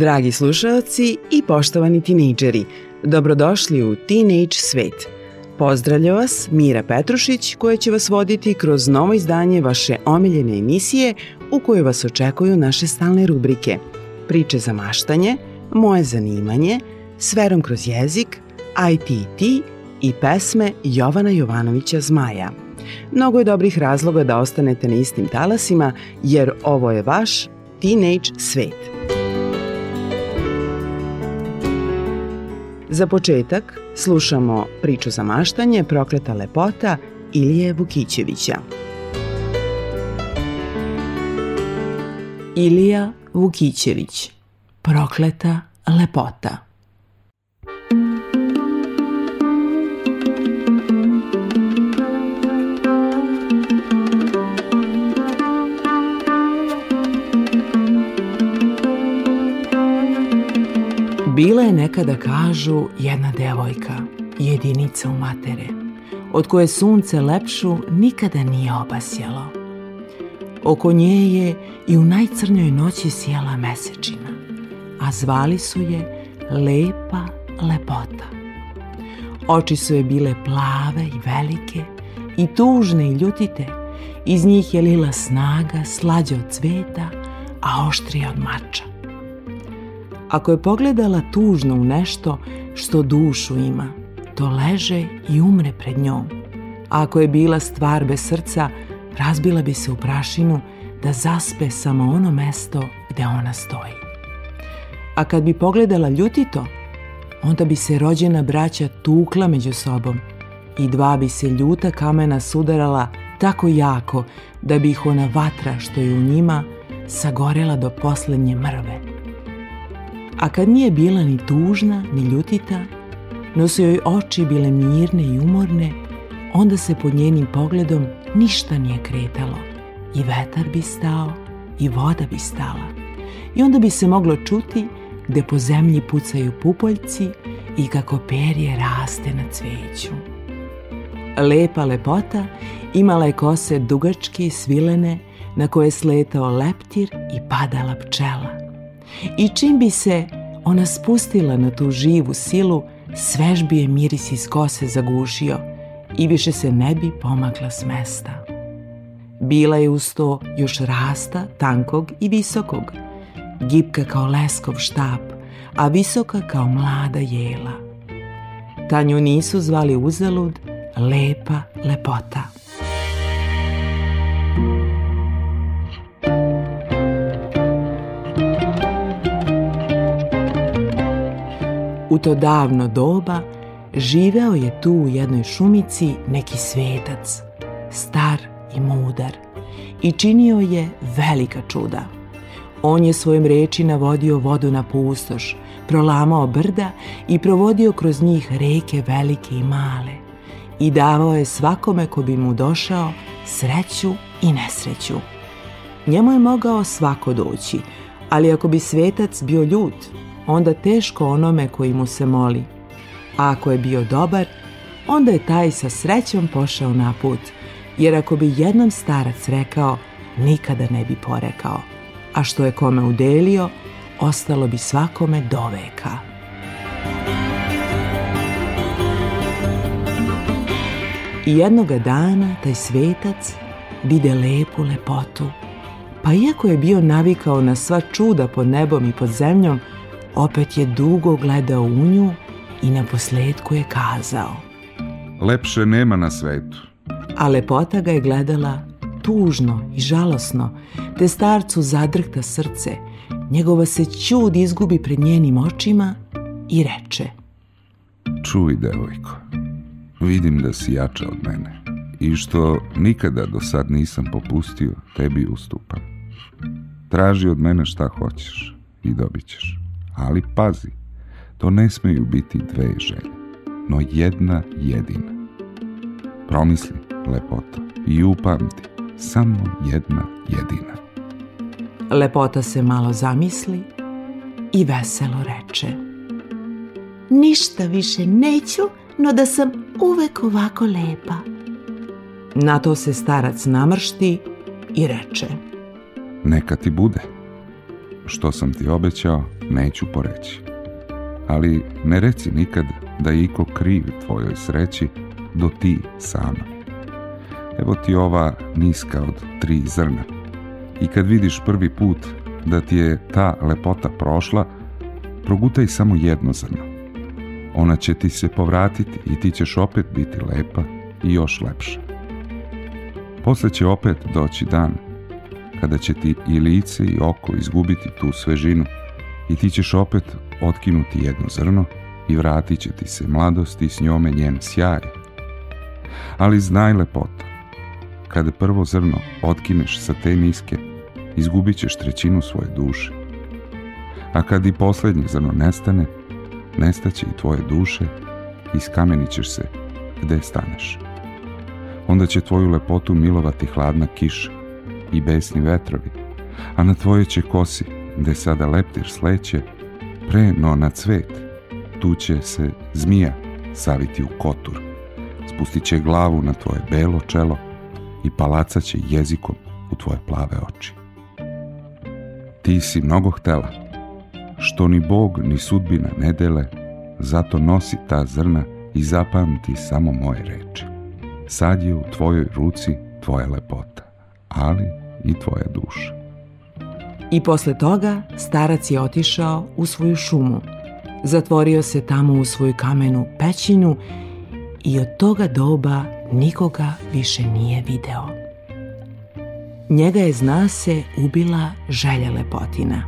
Dragi slušalci i poštovani tinejdžeri, dobrodošli u Teenage svet. Pozdravlja vas Mira Petrušić koja će vas voditi kroz novo izdanje vaše omiljene emisije u kojoj vas očekuju naše stalne rubrike Priče za maštanje, Moje zanimanje, Sverom kroz jezik, ITT i pesme Jovana Jovanovića Zmaja. Mnogo je dobrih razloga da ostanete na istim talasima jer ovo je vaš Teenage svet. Za početak slušamo priču za maštanje Prokleta lepota Ilije Vukićevića. Ilija Vukićević Prokleta lepota Bila je nekada, kažu, jedna devojka, jedinica u matere, od koje sunce lepšu nikada nije obasjalo. Oko nje je i u najcrnjoj noći sjela mesečina, a zvali su je Lepa lepota. Oči su je bile plave i velike i tužne i ljutite, iz njih je lila snaga slađa od cveta, a oštrija od mača. Ako je pogledala tužno u nešto što dušu ima, to leže i umre pred njom. A ako je bila stvar bez srca, razbila bi se u prašinu da zaspe samo ono mesto gde ona stoji. A kad bi pogledala ljutito, onda bi se rođena braća tukla među sobom i dva bi se ljuta kamena sudarala tako jako da bi ih ona vatra što je u njima sagorela do poslednje mrve a kad nije bila ni tužna, ni ljutita, no su joj oči bile mirne i umorne, onda se pod njenim pogledom ništa nije kretalo. I vetar bi stao, i voda bi stala. I onda bi se moglo čuti gde po zemlji pucaju pupoljci i kako perje raste na cveću. Lepa lepota imala je kose dugačke i svilene na koje je sletao leptir i padala pčela. I čim bi se ona spustila na tu živu silu, svež bi je miris iz kose zagušio i više se ne bi pomakla s mesta. Bila je uz to još rasta, tankog i visokog, gipka kao leskov štap, a visoka kao mlada jela. Tanju nisu zvali uzalud lepa lepota. U to davno doba živeo je tu u jednoj šumici neki svetac, star i mudar, i činio je velika čuda. On je svojim reči navodio vodu na pustoš, prolamao brda i provodio kroz njih reke velike i male i davao je svakome ko bi mu došao sreću i nesreću. Njemu je mogao svako doći, ali ako bi svetac bio ljut, onda teško onome koji mu se moli. A ako je bio dobar, onda je taj sa srećom pošao na put, jer ako bi jednom starac rekao, nikada ne bi porekao, a što je kome udelio, ostalo bi svakome do veka. I jednoga dana taj svetac vide lepu lepotu pa iako je bio navikao na sva čuda pod nebom i pod zemljom, opet je dugo gledao u nju i na posledku je kazao. Lepše nema na svetu. A lepota ga je gledala tužno i žalosno, te starcu zadrhta srce. Njegova se čud izgubi pred njenim očima i reče. Čuj, devojko, vidim da si jača od mene i što nikada do sad nisam popustio, tebi ustupam. Traži od mene šta hoćeš i dobit ćeš. Ali pazi, to ne smeju biti dve želje, no jedna jedina. Promisli, lepota, i upamti, samo jedna jedina. Lepota se malo zamisli i veselo reče. Ništa više neću, no da sam uvek ovako lepa. Na to se starac namršti i reče. Neka ti bude. Što sam ti obećao, neću poreći. Ali ne reci nikad da je iko kriv tvojoj sreći do ti sama. Evo ti ova niska od tri zrna. I kad vidiš prvi put da ti je ta lepota prošla, progutaj samo jedno zrno. Ona će ti se povratiti i ti ćeš opet biti lepa i još lepša. Posle će opet doći dan kada će ti i lice i oko izgubiti tu svežinu i ti ćeš opet otkinuti jedno zrno i vratit će ti se mladost i s njome njen sjaj. Ali znaj lepota, kada prvo zrno otkineš sa te niske, izgubit ćeš trećinu svoje duše. A kad i poslednje zrno nestane, nestaće i tvoje duše i skamenit ćeš se gde staneš. Onda će tvoju lepotu milovati hladna kiša i besni vetrovi, a na tvoje će kosi, gde sada leptir sleće, pre no na cvet, tu će se zmija saviti u kotur, spustit će glavu na tvoje belo čelo i palacat će jezikom u tvoje plave oči. Ti si mnogo htela, što ni Bog ni sudbina ne dele, zato nosi ta zrna i zapamti samo moje reči. Sad je u tvojoj ruci tvoja lepota, ali i tvoja duša. I posle toga starac je otišao u svoju šumu. Zatvorio se tamo u svoju kamenu pećinu i od toga doba nikoga više nije video. Njega je, zna se, ubila želja lepotina.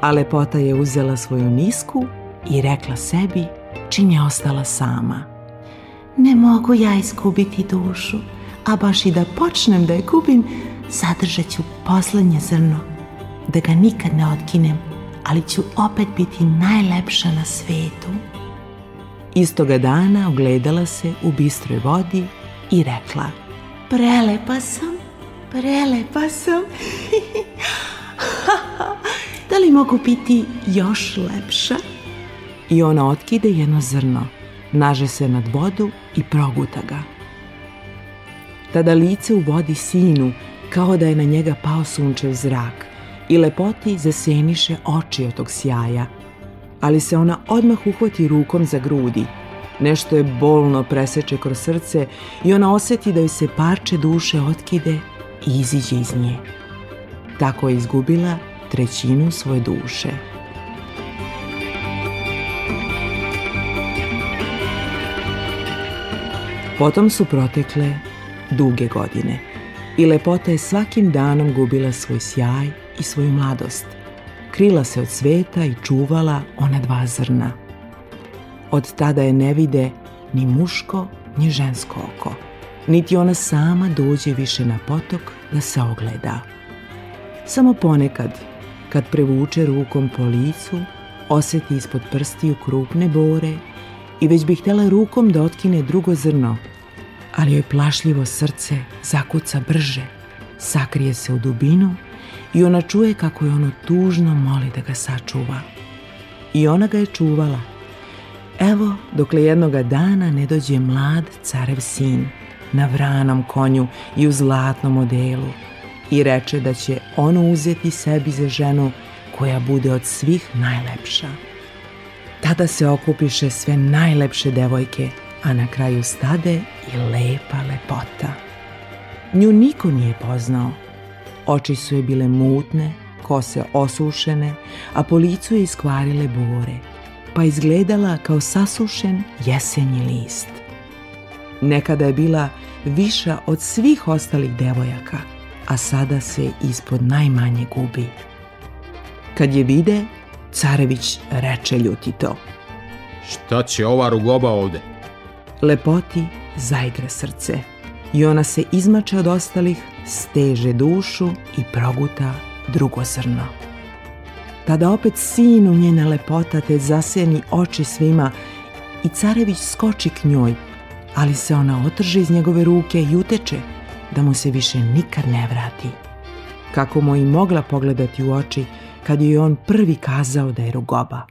A lepota je uzela svoju nisku i rekla sebi čim je ostala sama. Ne mogu ja izgubiti dušu, a baš i da počnem da je gubim, zadržat ću poslednje zrno, da ga nikad ne otkinem, ali ću opet biti najlepša na svetu. Istoga dana ogledala se u bistroj vodi i rekla Prelepa sam, prelepa sam. da li mogu biti još lepša? I ona otkide jedno zrno, naže se nad vodu i proguta ga. Tada lice u vodi sinu, kao da je na njega pao sunčev zrak i lepoti zaseniše oči od tog sjaja, ali se ona odmah uhvati rukom za grudi. Nešto je bolno preseče kroz srce i ona oseti da joj se parče duše otkide i iziđe iz nje. Tako je izgubila trećinu svoje duše. Potom su protekle duge godine i lepota je svakim danom gubila svoj sjaj i svoju mladost. Krila se od sveta i čuvala ona dva zrna. Od tada je ne vide ni muško, ni žensko oko. Niti ona sama dođe više na potok da se ogleda. Samo ponekad, kad prevuče rukom po licu, oseti ispod prstiju krupne bore i već bi htjela rukom da otkine drugo zrno, ali joj plašljivo srce zakuca brže, sakrije se u dubinu i ona čuje kako je ono tužno moli da ga sačuva. I ona ga je čuvala. Evo, dokle jednoga dana ne dođe mlad carev sin na vranom konju i u zlatnom odelu i reče da će ono uzeti sebi za ženu koja bude od svih najlepša. Tada se okupiše sve najlepše devojke a na kraju stade i lepa lepota. Nju niko nije poznao. Oči su je bile mutne, kose osušene, a po licu je iskvarile bore, pa izgledala kao sasušen jesenji list. Nekada je bila viša od svih ostalih devojaka, a sada se ispod najmanje gubi. Kad je vide, Carević reče ljutito. Šta će ova rugoba ovde? Lepoti zaigra srce i ona se izmače od ostalih, steže dušu i proguta drugo zrno. Tada opet sinu njena lepota te zaseni oči svima i Carević skoči k njoj, ali se ona otrže iz njegove ruke i uteče da mu se više nikad ne vrati. Kako mu i mogla pogledati u oči kad je on prvi kazao da je rugoba.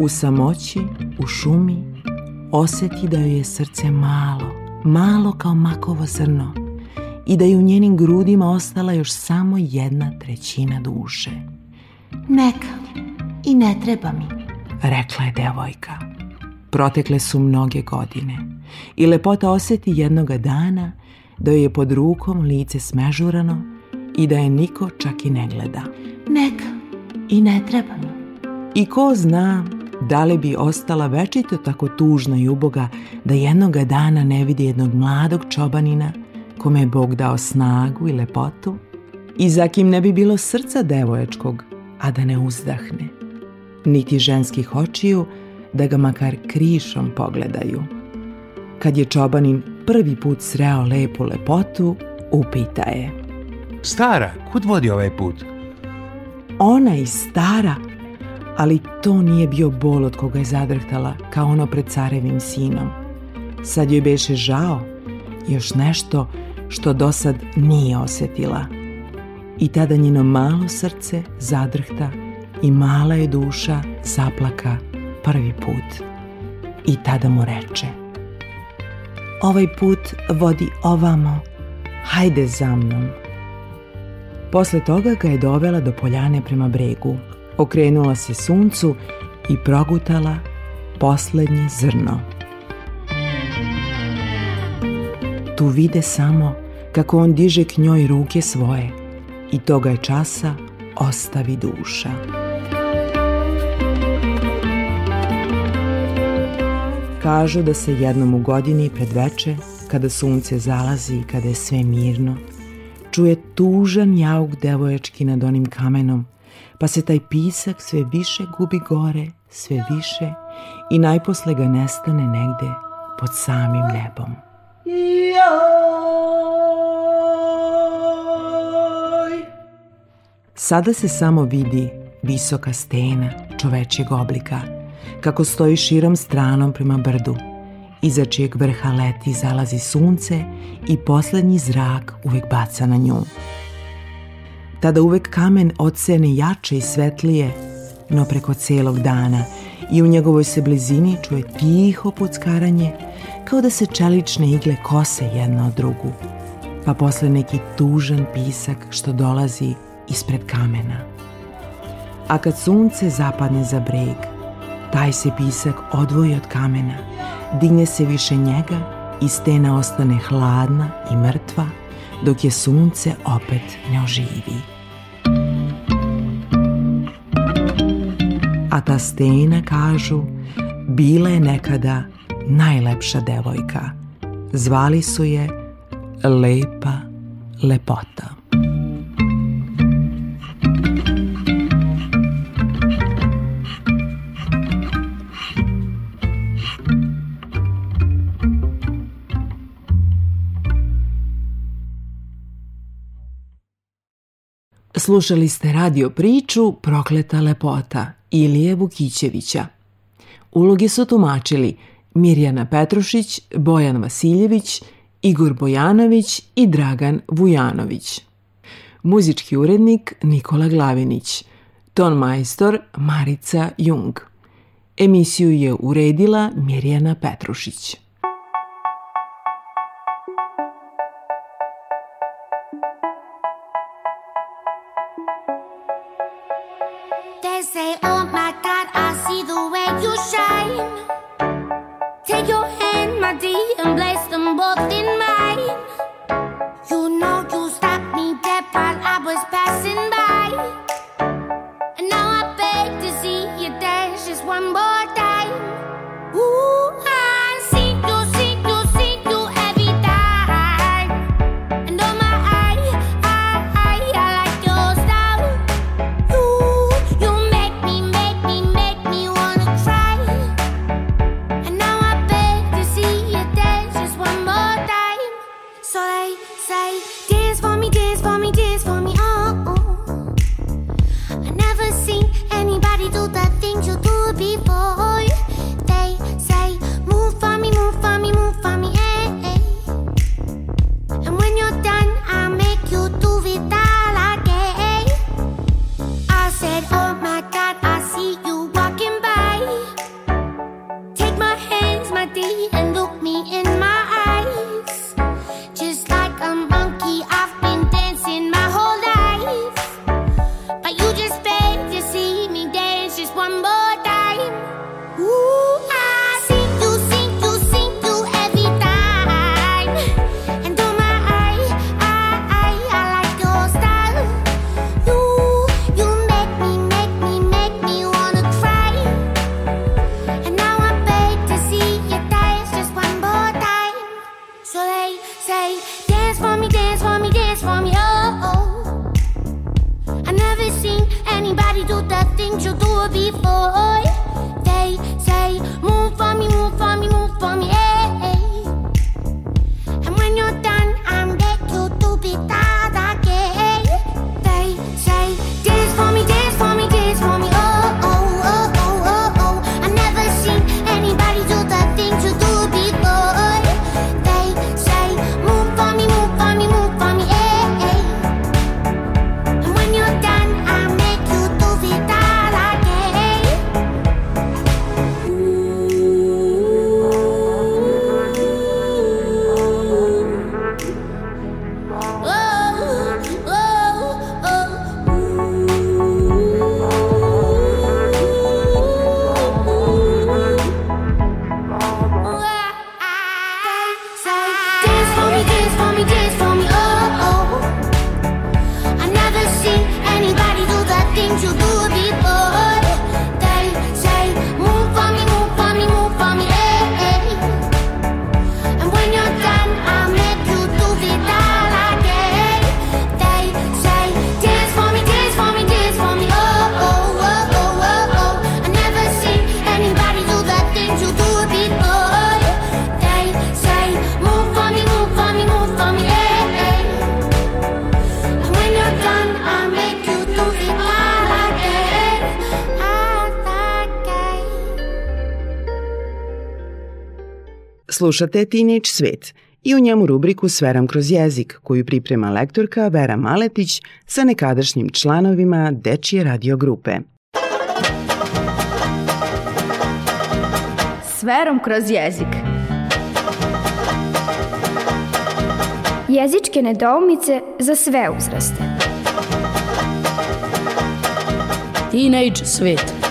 U samoći, u šumi, oseti da joj je srce malo, malo kao makovo zrno i da je u njenim grudima ostala još samo jedna trećina duše. Neka, i ne treba mi, rekla je devojka. Protekle su mnoge godine i lepota oseti jednoga dana da joj je pod rukom lice smežurano i da je niko čak i ne gleda. Neka, i ne treba mi. I ko zna da li bi ostala večito tako tužna i uboga da jednoga dana ne vidi jednog mladog čobanina kome je Bog dao snagu i lepotu i za kim ne bi bilo srca devoječkog, a da ne uzdahne, niti ženskih očiju da ga makar krišom pogledaju. Kad je čobanin prvi put sreo lepu lepotu, upita je. Stara, kud vodi ovaj put? Ona i stara, ali to nije bio bol od koga je zadrhtala, kao ono pred carevim sinom. Sad joj beše žao, još nešto što do sad nije osetila. I tada njeno malo srce zadrhta i mala je duša zaplaka prvi put. I tada mu reče Ovaj put vodi ovamo, hajde za mnom. Posle toga ga je dovela do poljane prema bregu, okrenula se suncu i progutala poslednje zrno. Tu vide samo kako on diže k njoj ruke svoje i toga je časa ostavi duša. Kažu da se jednom u godini pred veče, kada sunce zalazi i kada je sve mirno, čuje tužan jauk devoječki nad onim kamenom, pa se taj pisak sve više gubi gore, sve više i najposle ga nestane negde pod samim nebom. Sada se samo vidi visoka stena čovečjeg oblika, kako stoji širom stranom prema brdu, iza čijeg vrha leti zalazi sunce i poslednji zrak uvek baca na nju. Tada uvek kamen ocene jače i svetlije, no preko celog dana i u njegovoj se blizini čuje tiho puckaranje, kao da se čelične igle kose jedna od drugu, pa posle neki tužan pisak što dolazi ispred kamena. A kad sunce zapadne za breg, taj se pisak odvoji od kamena, digne se više njega i stena ostane hladna i mrtva, dok je sunce opet ne oživi. A ta stena, kažu, bila je nekada najlepša devojka. Zvali su je Lepa Lepota. Slušali ste radio priču Prokleta lepota Ilije Vukićevića. Uloge su tumačili Mirjana Petrušić, Bojan Vasiljević, Igor Bojanović i Dragan Vujanović. Muzički urednik Nikola Glavinić, ton majstor Marica Jung. Emisiju je uredila Mirjana Petrušić. Slušate Teenage Svet i u njemu rubriku Sveram kroz jezik koju priprema lektorka Vera Maletić sa nekadašnjim članovima Dečije radio grupe. S verom kroz jezik. Jezičke nedoumice za sve uzraste. Teenage svet.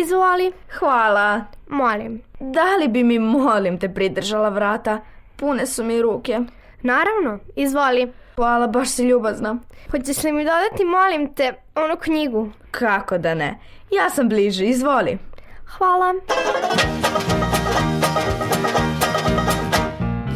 Izvoli, Hvala. molim. Da li bi mi, molim te, pridržala vrata? Pune su mi ruke. Naravno, izvoli. Hvala, baš si ljubazna. Hoćeš li mi dodati, molim te, onu knjigu? Kako da ne? Ja sam bliže, izvoli. Hvala.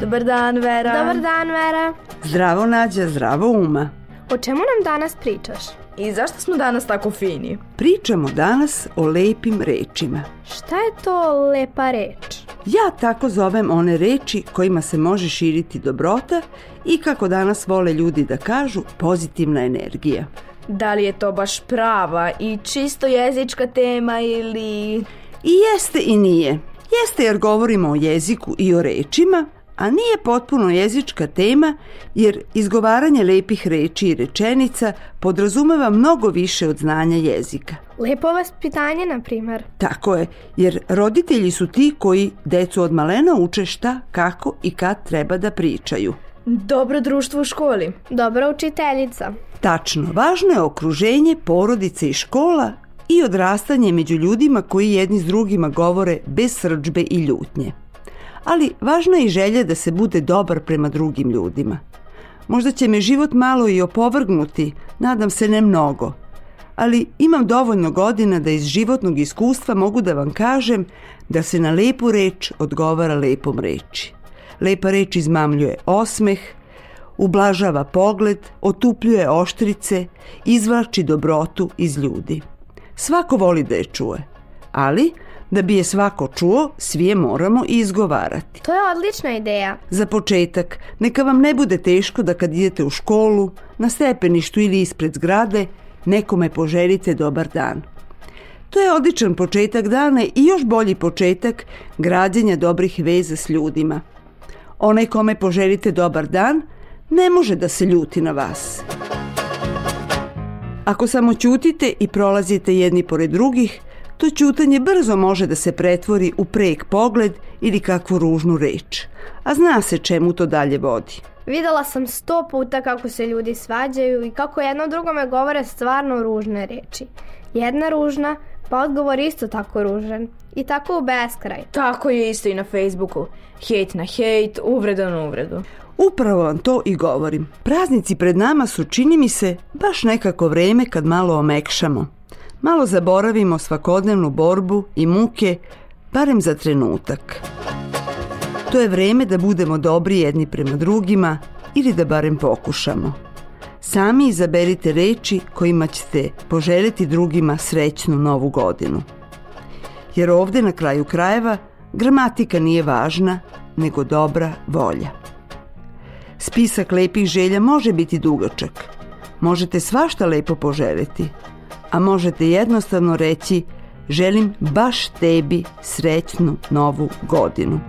Dobar dan, Vera. Dobar dan, Vera. Zdravo Nađa, zdravo Uma. O čemu nam danas pričaš? I zašto smo danas tako fini? Pričamo danas o lepim rečima. Šta je to lepa reč? Ja tako zovem one reči kojima se može širiti dobrota i kako danas vole ljudi da kažu pozitivna energija. Da li je to baš prava i čisto jezička tema ili... I jeste i nije. Jeste jer govorimo o jeziku i o rečima, a nije potpuno jezička tema jer izgovaranje lepih reči i rečenica podrazumeva mnogo više od znanja jezika. Lepo vaspitanje, na primer. Tako je, jer roditelji su ti koji decu od malena uče šta, kako i kad treba da pričaju. Dobro društvo u školi. Dobra učiteljica. Tačno, važno je okruženje, porodice i škola i odrastanje među ljudima koji jedni s drugima govore bez srđbe i ljutnje. Ali važna je i želja da se bude dobar prema drugim ljudima. Možda će me život malo i opovrgnuti, nadam se ne mnogo. Ali imam dovoljno godina da iz životnog iskustva mogu da vam kažem da se na lepu reč odgovara lepom reči. Lepa reč izmamljuje osmeh, ublažava pogled, otupljuje oštrice, izvlači dobrotu iz ljudi. Svako voli da je čuje, ali da bi je svako čuo, svi je moramo i izgovarati. To je odlična ideja. Za početak, neka vam ne bude teško da kad idete u školu, na stepeništu ili ispred zgrade, nekome poželite dobar dan. To je odličan početak dana i još bolji početak građenja dobrih veza s ljudima. Onaj kome poželite dobar dan, ne može da se ljuti na vas. Ako samo ćutite i prolazite jedni pored drugih, to ćutanje brzo može da se pretvori u prek pogled ili kakvu ružnu reč. A zna se čemu to dalje vodi. Videla sam sto puta kako se ljudi svađaju i kako jedno drugome govore stvarno ružne reči. Jedna ružna, pa odgovor isto tako ružan. I tako u beskraj. Tako je isto i na Facebooku. Hejt na hejt, uvreda na uvredu. Upravo vam to i govorim. Praznici pred nama su, čini mi se, baš nekako vreme kad malo omekšamo malo zaboravimo svakodnevnu borbu i muke, barem za trenutak. To je vreme da budemo dobri jedni prema drugima ili da barem pokušamo. Sami izaberite reči kojima ćete poželjeti drugima srećnu novu godinu. Jer ovde na kraju krajeva gramatika nije važna, nego dobra volja. Spisak lepih želja može biti dugačak. Možete svašta lepo poželjeti – a možete jednostavno reći želim baš tebi srećnu novu godinu.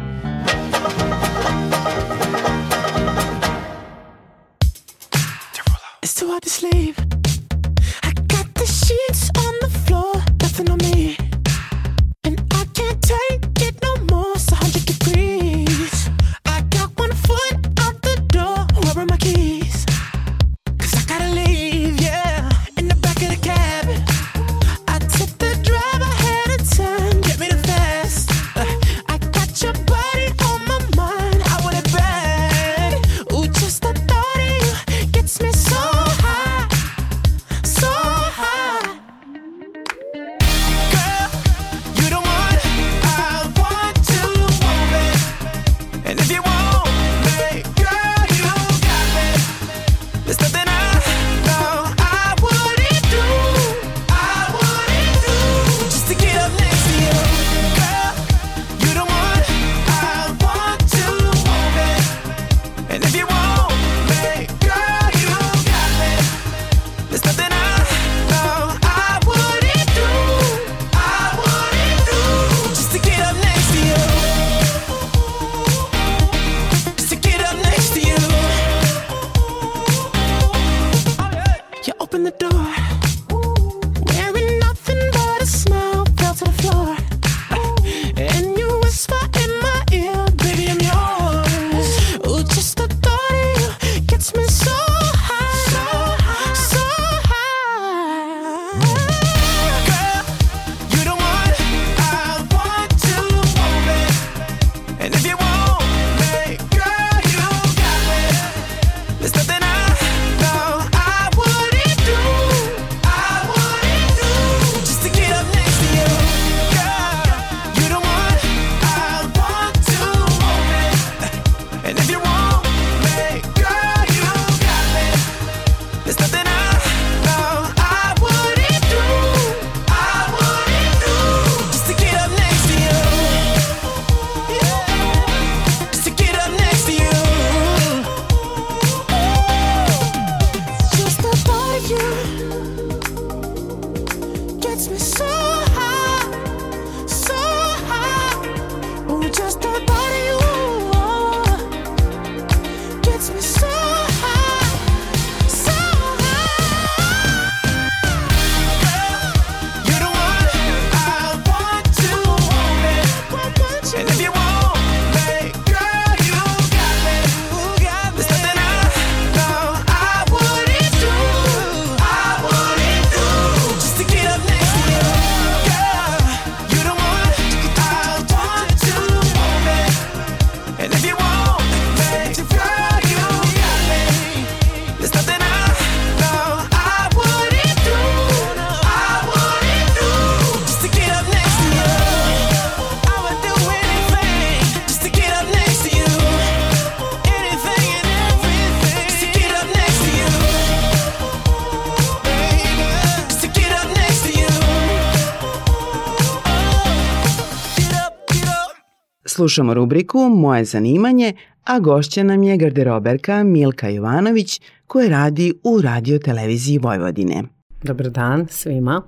Slušamo rubriku Moje zanimanje, a gošća nam je garderoberka Milka Jovanović koja radi u radio televiziji Vojvodine. Dobar dan svima.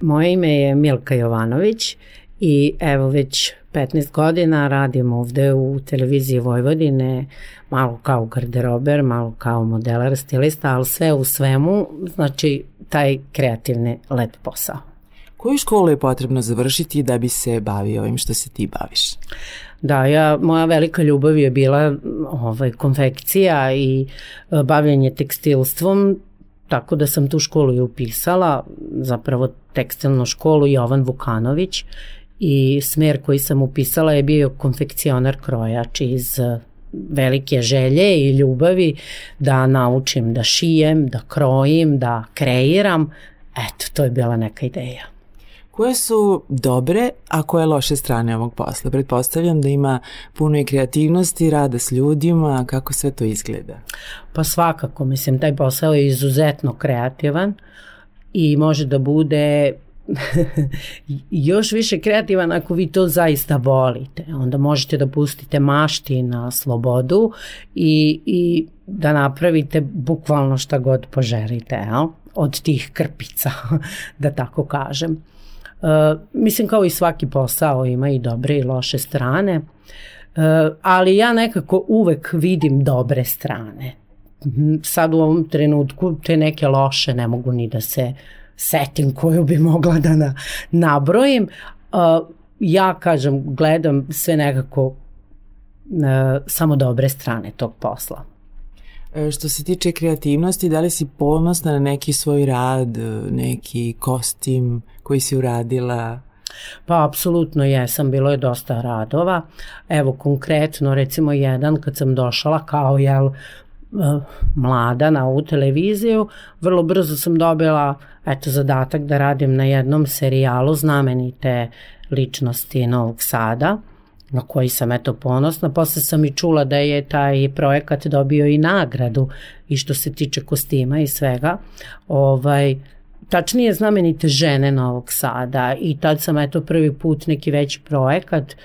Moje ime je Milka Jovanović i evo već 15 godina radim ovde u televiziji Vojvodine, malo kao garderober, malo kao modelar, stilista, ali sve u svemu, znači taj kreativni let posao. Koju školu je potrebno završiti da bi se bavio ovim što se ti baviš? Da, ja, moja velika ljubav je bila ovaj, konfekcija i e, bavljanje tekstilstvom, tako da sam tu školu i upisala, zapravo tekstilnu školu Jovan Vukanović i smer koji sam upisala je bio konfekcionar krojač iz e, velike želje i ljubavi da naučim da šijem, da krojim, da kreiram. Eto, to je bila neka ideja. Koje su dobre, a koje loše strane ovog posla? Pretpostavljam da ima puno i kreativnosti, rada s ljudima, kako sve to izgleda? Pa svakako, mislim, taj posao je izuzetno kreativan i može da bude još više kreativan ako vi to zaista volite. Onda možete da pustite mašti na slobodu i, i da napravite bukvalno šta god poželite jel? od tih krpica, da tako kažem. Uh, mislim kao i svaki posao ima i dobre i loše strane, uh, ali ja nekako uvek vidim dobre strane. Sad u ovom trenutku te neke loše ne mogu ni da se setim koju bi mogla da na, nabrojim. Uh, ja kažem, gledam sve nekako samo dobre strane tog posla. E, što se tiče kreativnosti, da li si ponosna na neki svoj rad, neki kostim koji si uradila? Pa apsolutno jesam, bilo je dosta radova. Evo konkretno recimo jedan kad sam došla kao jel mlada na ovu televiziju, vrlo brzo sam dobila eto zadatak da radim na jednom serijalu znamenite ličnosti Novog Sada na koji sam eto ponosna. Posle sam i čula da je taj projekat dobio i nagradu i što se tiče kostima i svega. Ovaj, tačnije znamenite žene Novog Sada i tad sam eto prvi put neki veći projekat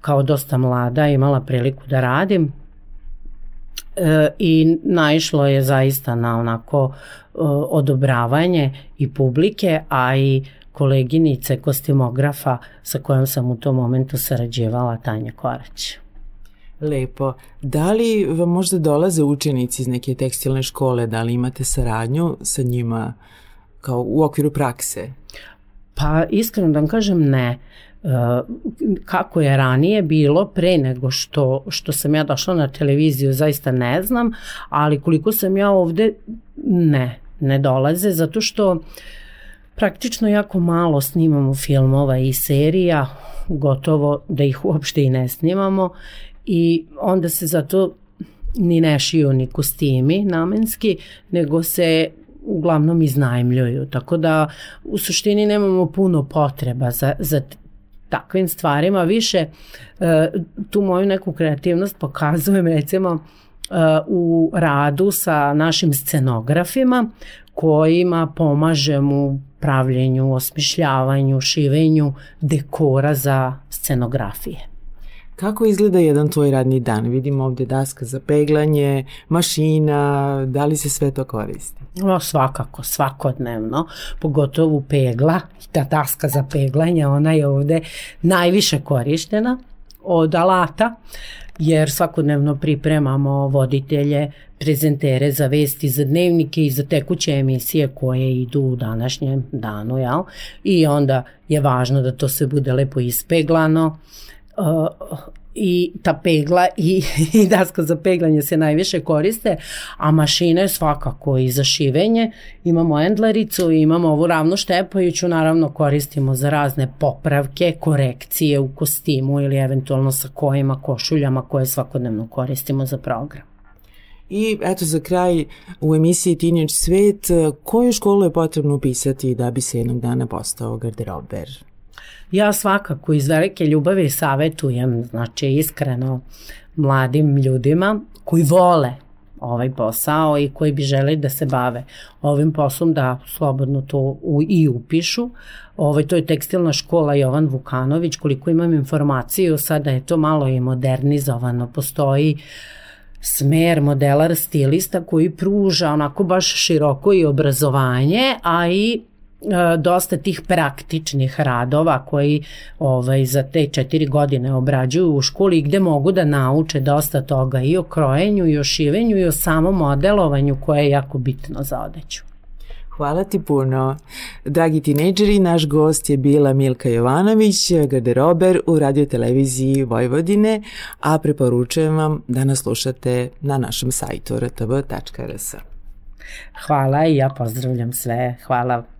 kao dosta mlada imala priliku da radim e, i naišlo je zaista na onako e, odobravanje i publike, a i koleginice kostimografa sa kojom sam u tom momentu sarađevala Tanja Korać. Lepo. Da li vam možda dolaze učenici iz neke tekstilne škole, da li imate saradnju sa njima kao u okviru prakse? Pa iskreno da vam kažem ne. E, kako je ranije bilo pre nego što, što sam ja došla na televiziju zaista ne znam, ali koliko sam ja ovde ne, ne dolaze zato što praktično jako malo snimamo filmova i serija, gotovo da ih uopšte i ne snimamo i onda se zato ni ne šiju ni kostimi namenski, nego se uglavnom iznajmljuju. Tako da u suštini nemamo puno potreba za, za takvim stvarima. Više e, tu moju neku kreativnost pokazujem recimo e, u radu sa našim scenografima kojima pomažem u pravljenju, osmišljavanju, šivenju dekora za scenografije. Kako izgleda jedan tvoj radni dan? Vidimo ovde daska za peglanje, mašina, da li se sve to koristi? No, svakako, svakodnevno, pogotovo pegla, ta daska za peglanje, ona je ovde najviše korištena od alata, jer svakodnevno pripremamo voditelje, prezentere za vesti, za dnevnike i za tekuće emisije koje idu u današnjem danu, jel? I onda je važno da to sve bude lepo ispeglano, i ta pegla i, i daska za peglanje se najviše koriste, a mašine svakako i za šivenje. Imamo endlericu, imamo ovu ravno štepajuću, naravno koristimo za razne popravke, korekcije u kostimu ili eventualno sa kojima, košuljama koje svakodnevno koristimo za program. I eto za kraj u emisiji Teenage Svet, koju školu je potrebno upisati da bi se jednog dana postao garderober? Ja svakako iz velike ljubavi savetujem, znači iskreno mladim ljudima koji vole ovaj posao i koji bi želi da se bave ovim poslom da slobodno to u, i upišu. Ovaj, to je tekstilna škola Jovan Vukanović, koliko imam informaciju, sada je to malo i modernizovano, postoji smer modelar stilista koji pruža onako baš široko i obrazovanje, a i dosta tih praktičnih radova koji ovaj, za te četiri godine obrađuju u školi gde mogu da nauče dosta toga i o krojenju i o šivenju i o samom modelovanju koje je jako bitno za odeću. Hvala ti puno. Dragi tinejdžeri, naš gost je bila Milka Jovanović, garderober u radioteleviziji Vojvodine, a preporučujem vam da nas slušate na našem sajtu rtv.rs. Hvala i ja pozdravljam sve. Hvala.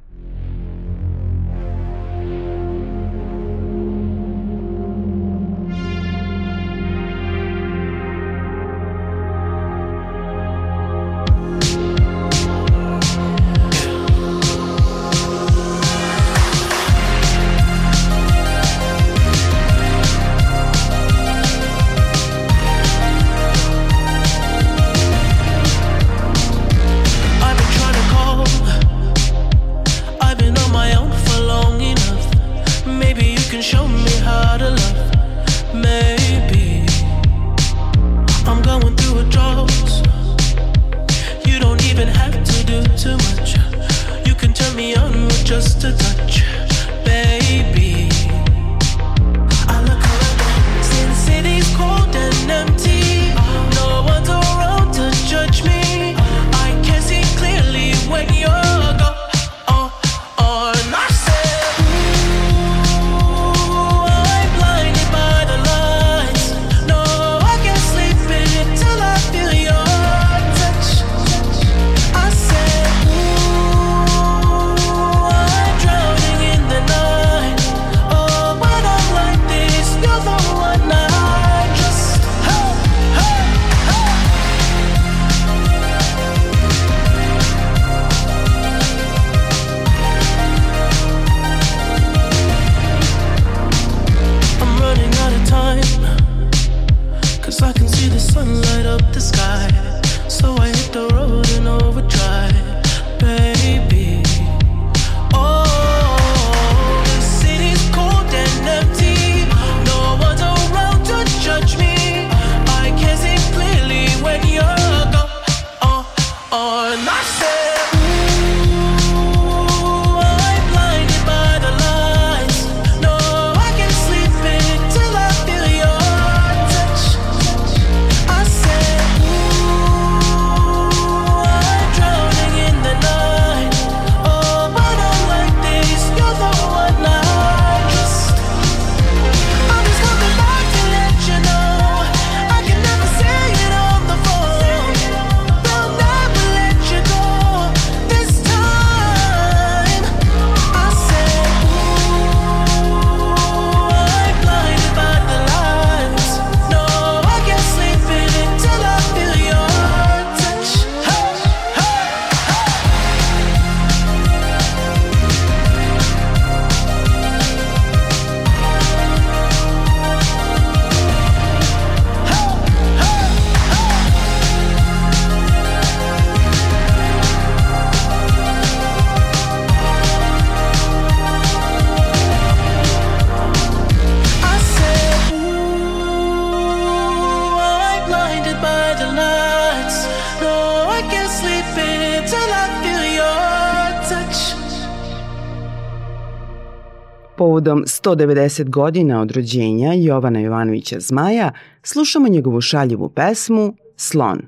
Povodom 190 godina od rođenja Jovana Jovanovića Zmaja slušamo njegovu šaljivu pesmu Slon.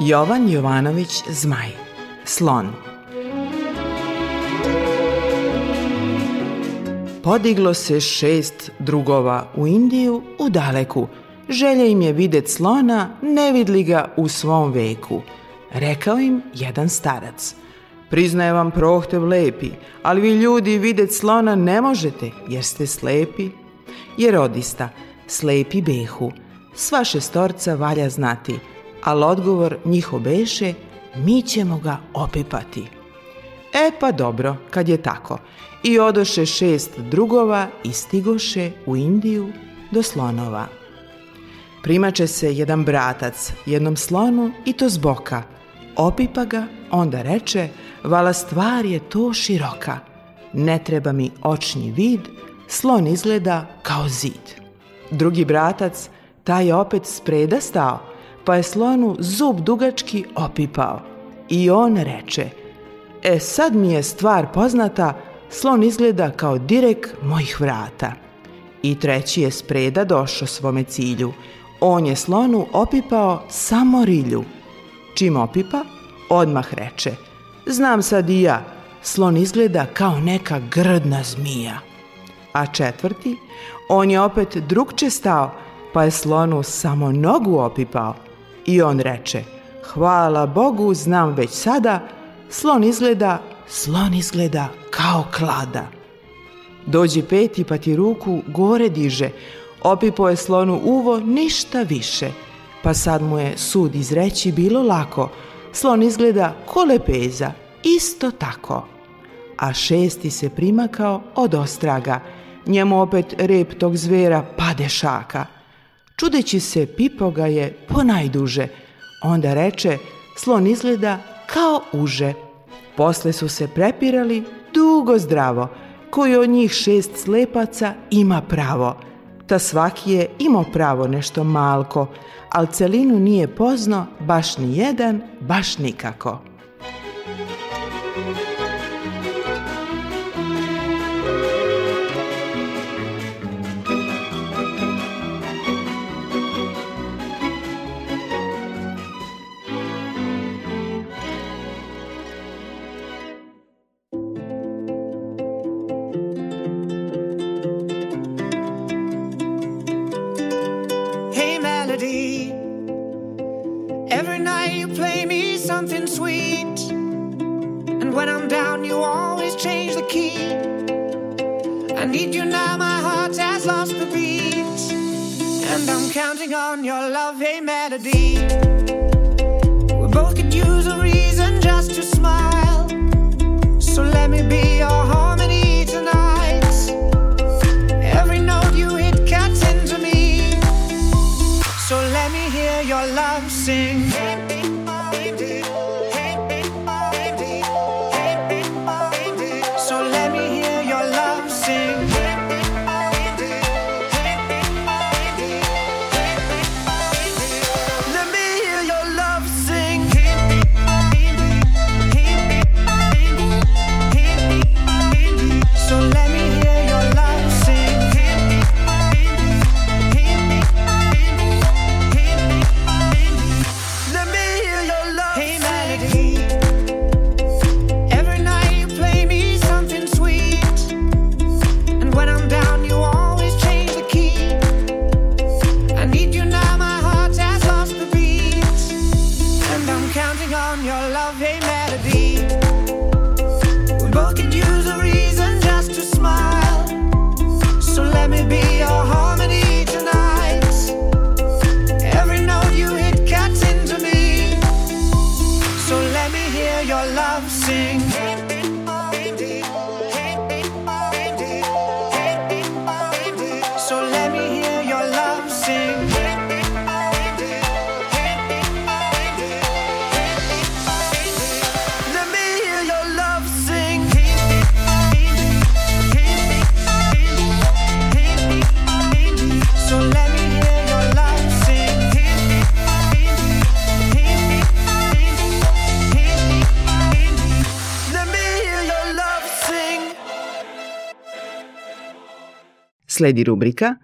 Jovan Jovanović Zmaj Slon Podiglo se šest drugova u Indiju u daleku. Želja im je vidjet slona, ne vidli ga u svom veku. Rekao im jedan starac. Priznaje vam prohtev lepi, ali vi ljudi vidjet slona ne možete, jer ste slepi. Jer odista, slepi behu, sva šestorca valja znati, ali odgovor njihov beše, mi ćemo ga opipati. E pa dobro, kad je tako. I odoše šest drugova i stigoše u Indiju do slonova. Primače se jedan bratac jednom slonu i to s boka. Opipa ga, onda reče, vala stvar je to široka. Ne treba mi očni vid, slon izgleda kao zid. Drugi bratac, taj je opet spreda stao, pa je slonu zub dugački opipao. I on reče, e sad mi je stvar poznata, slon izgleda kao direk mojih vrata. I treći je spreda došao svome cilju. On je slonu opipao samo rilju. Čim opipa, odmah reče, znam sad i ja, slon izgleda kao neka grdna zmija. A četvrti, on je opet drugče stao, pa je slonu samo nogu opipao. I on reče, hvala Bogu, znam već sada, slon izgleda, slon izgleda kao klada. Dođe peti pa ti ruku gore diže, opipo je slonu uvo ništa više, pa sad mu je sud izreći bilo lako, slon izgleda ko lepeza, isto tako. A šesti se primakao od ostraga, njemu opet rep tog zvera pade šaka. Čudeći se pipo ga je ponajduže, onda reče, slon izgleda kao uže. Posle su se prepirali dugo zdravo, koji od njih šest slepaca ima pravo. Ta svaki je imao pravo nešto malko, ali celinu nije pozno baš ni jedan, baš nikako. Sledi rubrika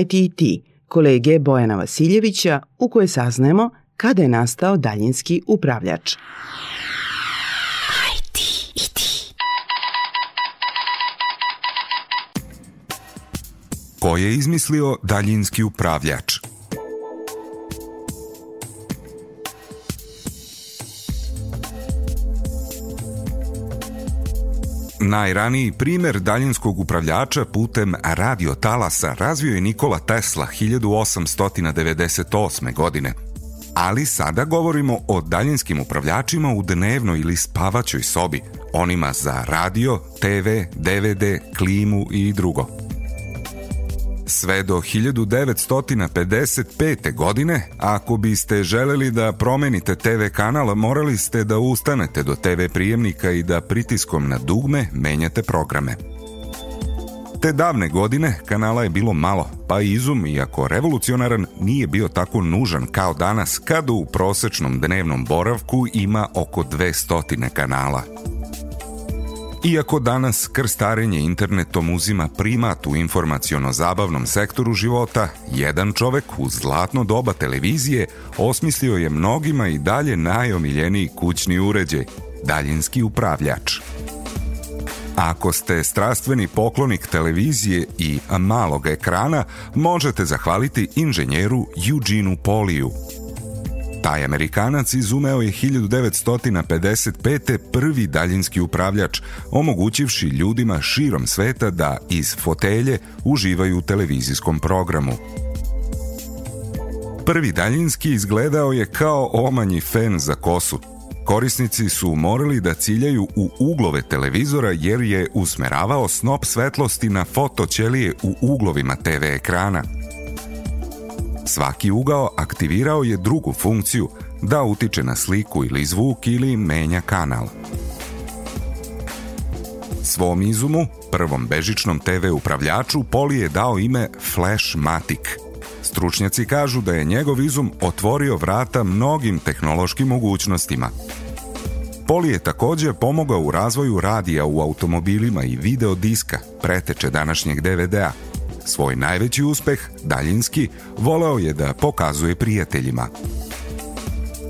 ITT kolege Bojana Vasiljevića u kojoj saznajemo kada je nastao daljinski upravljač. Ko je izmislio daljinski upravljač? Najraniji primer daljinskog upravljača putem radiotalasa razvio je Nikola Tesla 1898. godine. Ali sada govorimo o daljinskim upravljačima u dnevnoj ili spavaćoj sobi, onima za radio, TV, DVD, klimu i drugo. Sve do 1955. godine, ako biste želeli da promenite TV kanal, morali ste da ustanete do TV prijemnika i da pritiskom na dugme menjate programe. Te davne godine kanala je bilo malo, pa izum, iako revolucionaran, nije bio tako nužan kao danas kad u prosečnom dnevnom boravku ima oko 200 kanala. Iako danas krstarenje internetom uzima primat u informaciono-zabavnom sektoru života, jedan čovek u zlatno doba televizije osmislio je mnogima i dalje najomiljeniji kućni uređaj, daljinski upravljač. Ako ste strastveni poklonik televizije i malog ekrana, možete zahvaliti inženjeru Eugeneu Poliju. Taj Amerikanac izumeo je 1955. prvi daljinski upravljač, omogućivši ljudima širom sveta da iz fotelje uživaju u televizijskom programu. Prvi daljinski izgledao je kao omanji fen za kosu. Korisnici su morali da ciljaju u uglove televizora jer je usmeravao snop svetlosti na fotoćelije u uglovima TV ekrana. Svaki ugao aktivirao je drugu funkciju da utiče na sliku ili zvuk ili menja kanal. Svom izumu Prvom bežičnom TV upravljaču Poli je dao ime Flash Matic. Stručnjaci kažu da je njegov izum otvorio vrata mnogim tehnološkim mogućnostima. Poli je takođe pomogao u razvoju radija u automobilima i video diska, preteče današnjeg DVD-a. Svoj najveći uspeh, daljinski, voleo je da pokazuje prijateljima.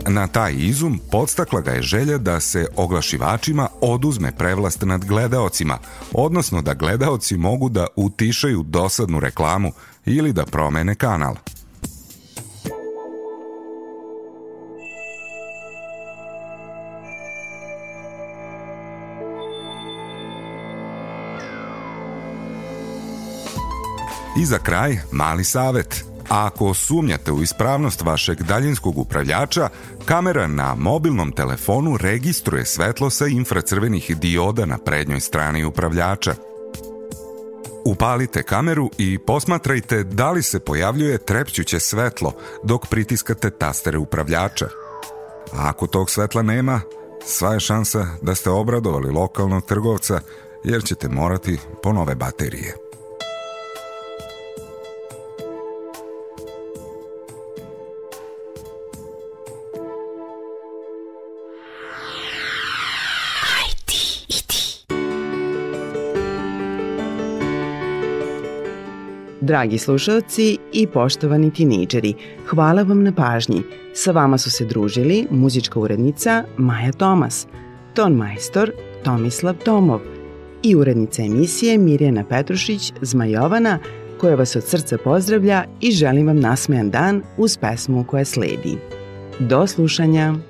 Na taj izum podstakla ga je želja da se oglašivačima oduzme prevlast nad gledaocima, odnosno da gledaoci mogu da utišaju dosadnu reklamu ili da promene kanal. I za kraj, mali savet. Ako sumnjate u ispravnost vašeg daljinskog upravljača, kamera na mobilnom telefonu registruje svetlo sa infracrvenih dioda na prednjoj strani upravljača. Upalite kameru i posmatrajte da li se pojavljuje trepćuće svetlo dok pritiskate tastere upravljača. A ako tog svetla nema, sva je šansa da ste obradovali lokalnog trgovca jer ćete morati po nove baterije. Dragi slušalci i poštovani tinejdžeri, hvala vam na pažnji. Sa vama su se družili muzička urednica Maja Tomas, ton majstor Tomislav Tomov i urednica emisije Mirjana Petrušić Zmajovana koja vas od srca pozdravlja i želim vam nasmejan dan uz pesmu koja sledi. Do slušanja!